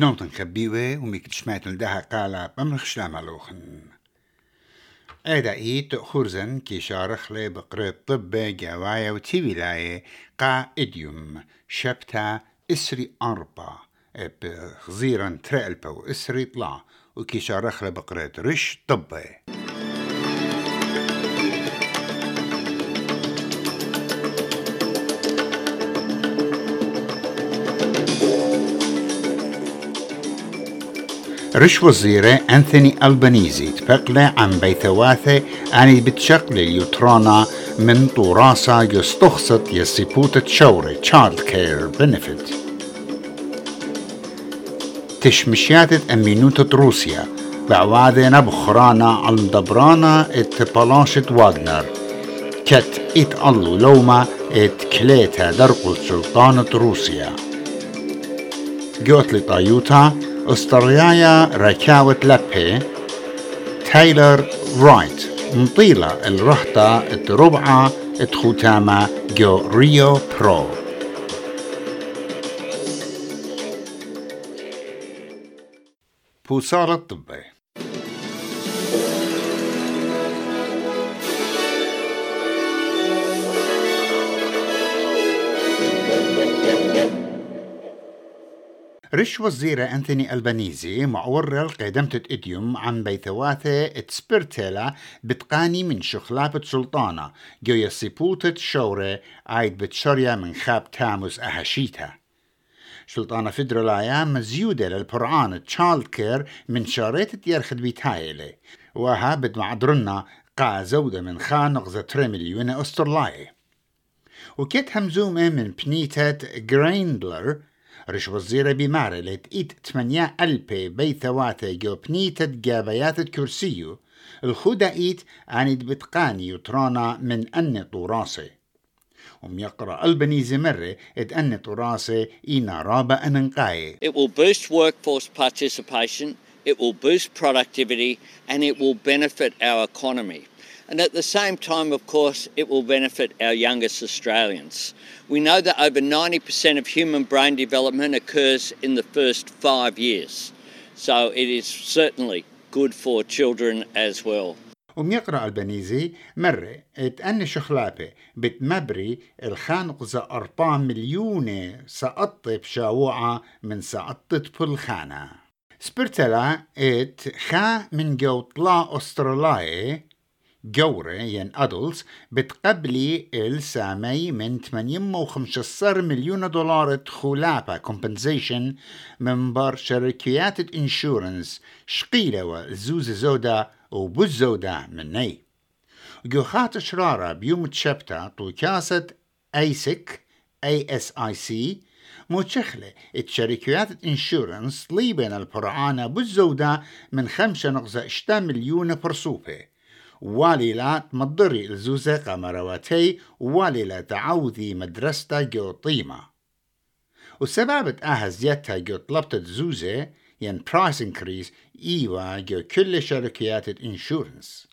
بنوتن خبيوة وميكتشمات لدها قالا بمرخ مالوخن ايدا ايت خورزن كي شارخ لي بقرب طب جوايا وتي ولاية قا إديوم. شبتا إسري أربا. بخزيرا ترقلبا وإسري طلع وكي شارخ لي بقرات رش طبي رش وزيرة أنثوني ألبانيزي تبقلة عن بيثواثة أني بتشقل اليوترانا من طوراسة يستخصت يسيبوتة شورة child care benefit. تشمشياتة أمينوتة روسيا بعواذة نبخرانا عن دبرانا إت بلاشة واغنر. كت إت ألو لوما إت كليتا درقل سلطانة روسيا. جوت لطايوتا استريايا ركاوة لبي تايلر رايت مطيلة الرهطة الربعة ختامة جو ريو برو. بوصالة الطبي رش وزيرة أنثوني ألبانيزي معورل قدمت إديوم عن بيثواثة تسبرتيلا بتقاني من شخلابة سلطانة جو يسيبوتة شورة عيد بتشريا من خاب تاموس أهشيتا. سلطانة فدرالايا مزيودة للبرعان تشالد كير من شاريت يرخد بيتايلي وها بد معدرنا قا زودة من خانق زتري مليون أسترلاي. وكيت همزومة من بنيتة جريندلر رش وزيرة بمارة لتقيت تمنيا ألبي بيثواته جو بنيتة جابيات كرسيو الخودة إيت عند بتقاني وترانا من أن طوراسي وم يقرأ البنيزي مرة إت أن طوراسي إينا رابا أننقاي It will boost workforce participation, it will boost productivity and it will benefit our economy. And at the same time, of course, it will benefit our youngest Australians. We know that over 90% of human brain development occurs in the first five years. So it is certainly good for children as well. وميقرأ البنيزي مرة اتأني شخلابة بتمبري الخانق زا أربعة مليونة سقط بشاوعة من سقطت بالخانة سبرتلا ات خا من جو طلا أستراليا جورة ين أدلز بتقبلي السامي من 815 مليون دولار خلافة compensation من بار شركيات الانشورنس شقيلة وزوز زودا وبوز زودا مني. جوخات شرارة بيوم تشبتا طوكاسة ايسك اي اس اي سي متشخلة الشركات الانشورنس طليبين البرعانة بالزودة من خمسة نقطة مليون برسوبة واليلات مضري الزوزة قمرواتي واليلا تعوذي مدرسة جو طيمة آها زيادتها جو طلبت الزوزة ين برايس انكريس إيوا جو كل شركات الإنشورنس.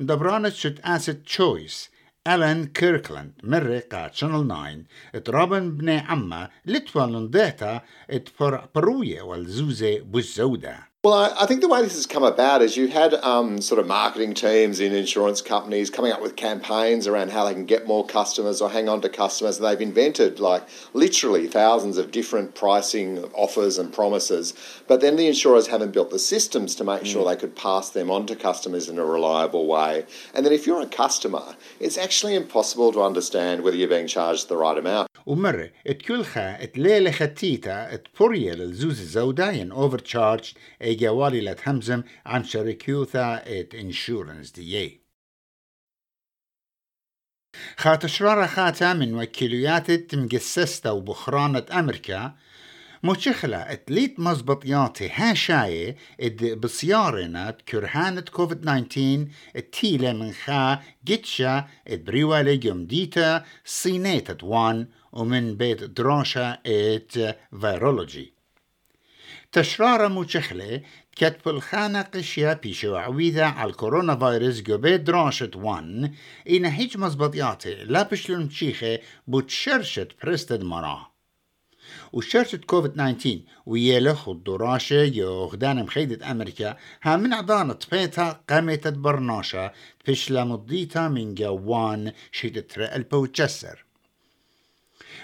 مدبرانة شت اسد تشويس ألان كيركلاند مرة قاد شانل 9 اترابن بني عما لتوالن ديتا اتبروية والزوزة بالزودة Well, I, I, think the way this has come about is you had um, sort of marketing teams in insurance companies coming up with campaigns around how they can get more customers or hang on to customers. And they've invented like literally thousands of different pricing offers and promises. But then the insurers haven't built the systems to make mm. sure they could pass them on to customers in a reliable way. And then if you're a customer, it's actually impossible to understand whether you're being charged the right amount. ومرة اتكلخا اتليلة ختيتا اتبوريا للزوز الزوداين overcharged جوالي لتهمزم عن شركيوثا ات انشورنس دي خات شرارة خاتا من وكيليات مقسستا وبخرانة أمريكا مشخلة اتليت مزبطياتي هاشاية اد بصيارنا كرهانة كوفيد 19 التيلة من خا جيتشا اد بريوالي جمديتا صينيتا وان ومن بيت دراشة ات فيرولوجي تشرارة مشخلة كتب الخانة قشيا بيشو عويذة على الكورونا فيروس قبيد دراشة وان إن هيج مزبطياتي لا بشلون تشيخة بوتشرشت برستد مراه وشرشة كوفيد 19 ويلخ الدراشة يوغدان مخيدة أمريكا ها من عضانة بيتا قامت برناشة فشلة مضيتا من جوان شيدت البو تشسر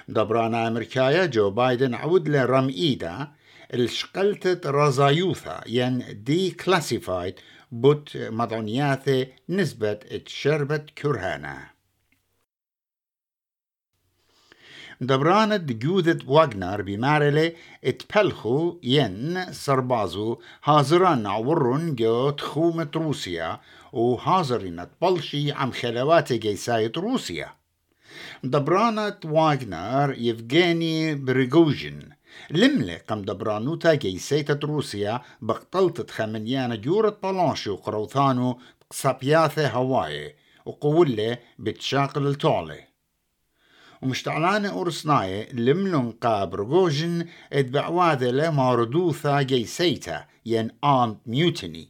دبرانا أمريكايا جو بايدن عود لرم إيدا الشقلتت رزايوثا ين دي كلاسيفايد بوت مضعنياثي نسبة اتشربت كرهانا دبرانة جودة واغنر بمارلة اتبلخو ين سربازو هازران عورن جو تخومة روسيا وهازرين تبلشي عم خلوات جيساية روسيا. دبرانة واغنر يفغاني بريغوجين لملة قم دبرانوتا جيسيتة روسيا بقتلت خمنيانا جورة بلانشي وقروثانو بقصابياثة هواي وقولة بتشاقل التعلي ومشتعلان أورسناي لملون قاب رجوجن اتبعواذة ماردوثا جيسيتا ين آن ميوتني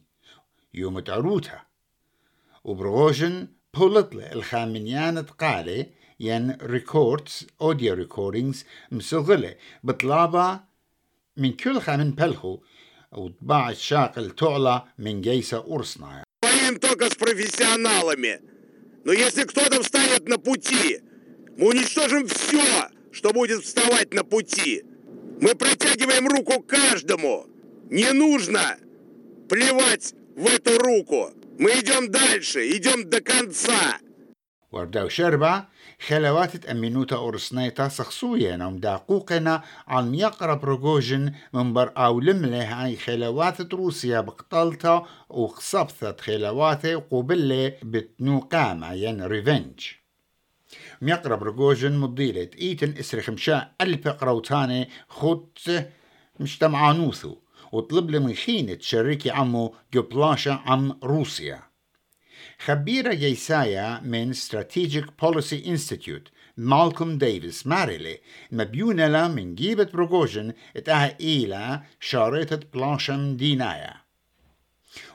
يوم تعروتها وبرغوجن بولطلة الخامنيان تقالي ين ريكوردز اوديو ريكوردينجز مسغلة بطلابة من كل خامن بلخو وطباع الشاقل تعلى من جيسة أورسنايا Воюем только с профессионалами. Но если кто-то встанет на пути, мы уничтожим все, что будет вставать на пути. Мы протягиваем руку каждому. Не нужно плевать в эту руку. Мы идем дальше, идем до конца. ورداو شربة خلوات أمينوتا أورسنيتا سخصويا داقوقنا عن يقرب روجوجن من بر أو لمله هاي خلوات روسيا بقتلتا وخصبثت خلوات قبلة بتنوقامة ين ريفنج ميقرب رجوجن مضيلة. إيتن إسرخ مشاء ألف قروتاني خط مجتمعانوثو وطلب لي شريكي عمو جبلاشا عم روسيا. خبيرة جيسايا من Strategic Policy Institute مالكوم ديفيس ماريلي مبيونة من جيبة بروغوجن إتاها إيلا شارطة بلانشم دينايا.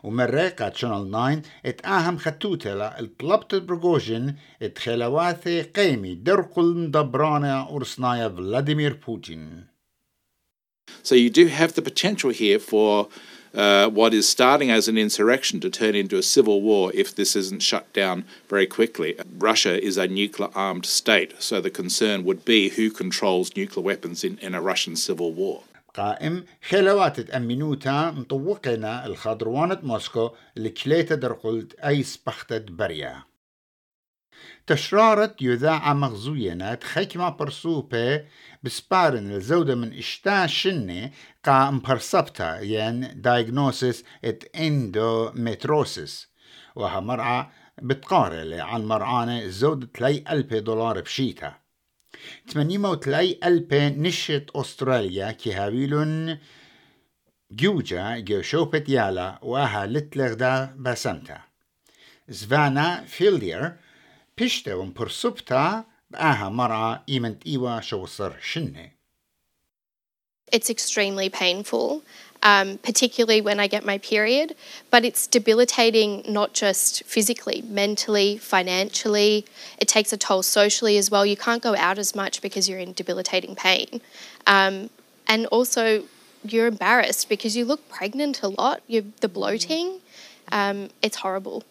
ومريقة شانل 9 اتاهم خطوتة الطلبت بروغوجن اتخلواثي قيمي درقل دبرانا أرسنايا فلاديمير بوتين So you do have the potential here for uh, what is starting as an insurrection to turn into a civil war if this isn't shut down very quickly. Russia is a nuclear armed state, so the concern would be who controls nuclear weapons in, in a Russian civil war. قائم خلوات أمينوتا مطوقنا الخضروانة موسكو لكليتا درقلت أيس بختت بريا. تشرارت يذاع مغزوينات خيكما برسوبة بسبارن الزودة من إشتا شنة قا مبرسبتا ين diagnosis إت إندومتروسيس. وها مرعى بتقارل عن مرعانة زودة تلي ألف دولار بشيتا. تمنيمو تلي ألف نشت أستراليا كي هاويلون جوجا جو شوبت يالا وها لتلغدا بسمتا زفانا فيلدير بيشتا ومبرسبتا بآها مرة إيمنت إيوا شوصر شنة. It's extremely painful, um, particularly when I get my period, but it's debilitating not just physically, mentally, financially. It takes a toll socially as well. You can't go out as much because you're in debilitating pain. Um, and also, you're embarrassed because you look pregnant a lot. You're, the bloating, um, it's horrible.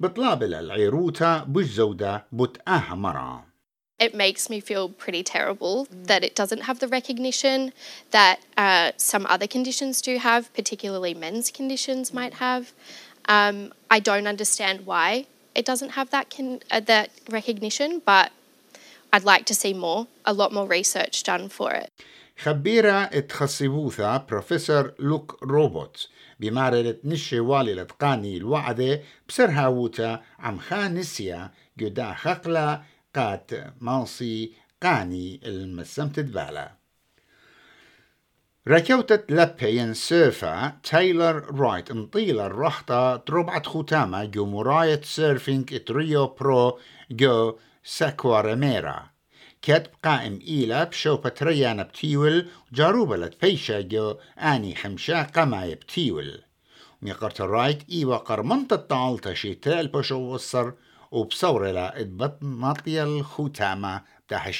بطلاب العيروتا بجزودة بتآها مرة it makes me feel pretty terrible that it doesn't have the recognition that uh, some other conditions do have, particularly men's conditions might have. Um, I don't understand why it doesn't have that con- uh, that recognition, but I'd like to see more, a lot more research done for it. خبيرة اتخصبوثا بروفيسور لوك روبوت بمعرضة نشي والي لتقاني الوعدة بسر هاوتا عم خانسيا جدا خقلة قات مانسي قاني المسمت دبالا. ركوتت لبين سيرفا تايلر رايت مطيلة الرحطة تربعة ختامة جو مراية سيرفينج اتريو برو جو ساكوارميرا كتب قائم إيلا بشو بتريانا بتيول جاروبة لتبيشا جو آني حمشا قما بتيول. ميقرت الرايت إيوا قرمنت الطالتا شيتا البشو وصر وبصورة لا اتبط مطيا الختامة بتاع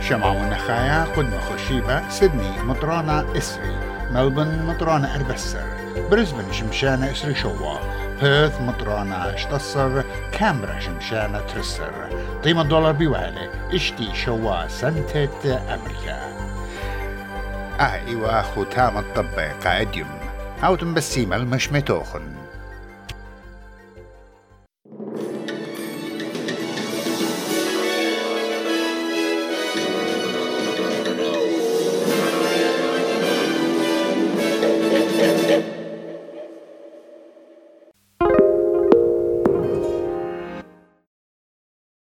شمع ونخايا قد مخشيبة سيدني مطرانة إسري ملبن مطرانة أربسر بريسبن شمشانة إسري شوا بيرث مطرانة اشتصر كامبرا شمشانة ترسر. قيمة دولار بيوالي إشتي شوا سنتة أمريكا. آه إيوا ختام الطبق قاعد يم. أو تنبسيم المشمتوخن.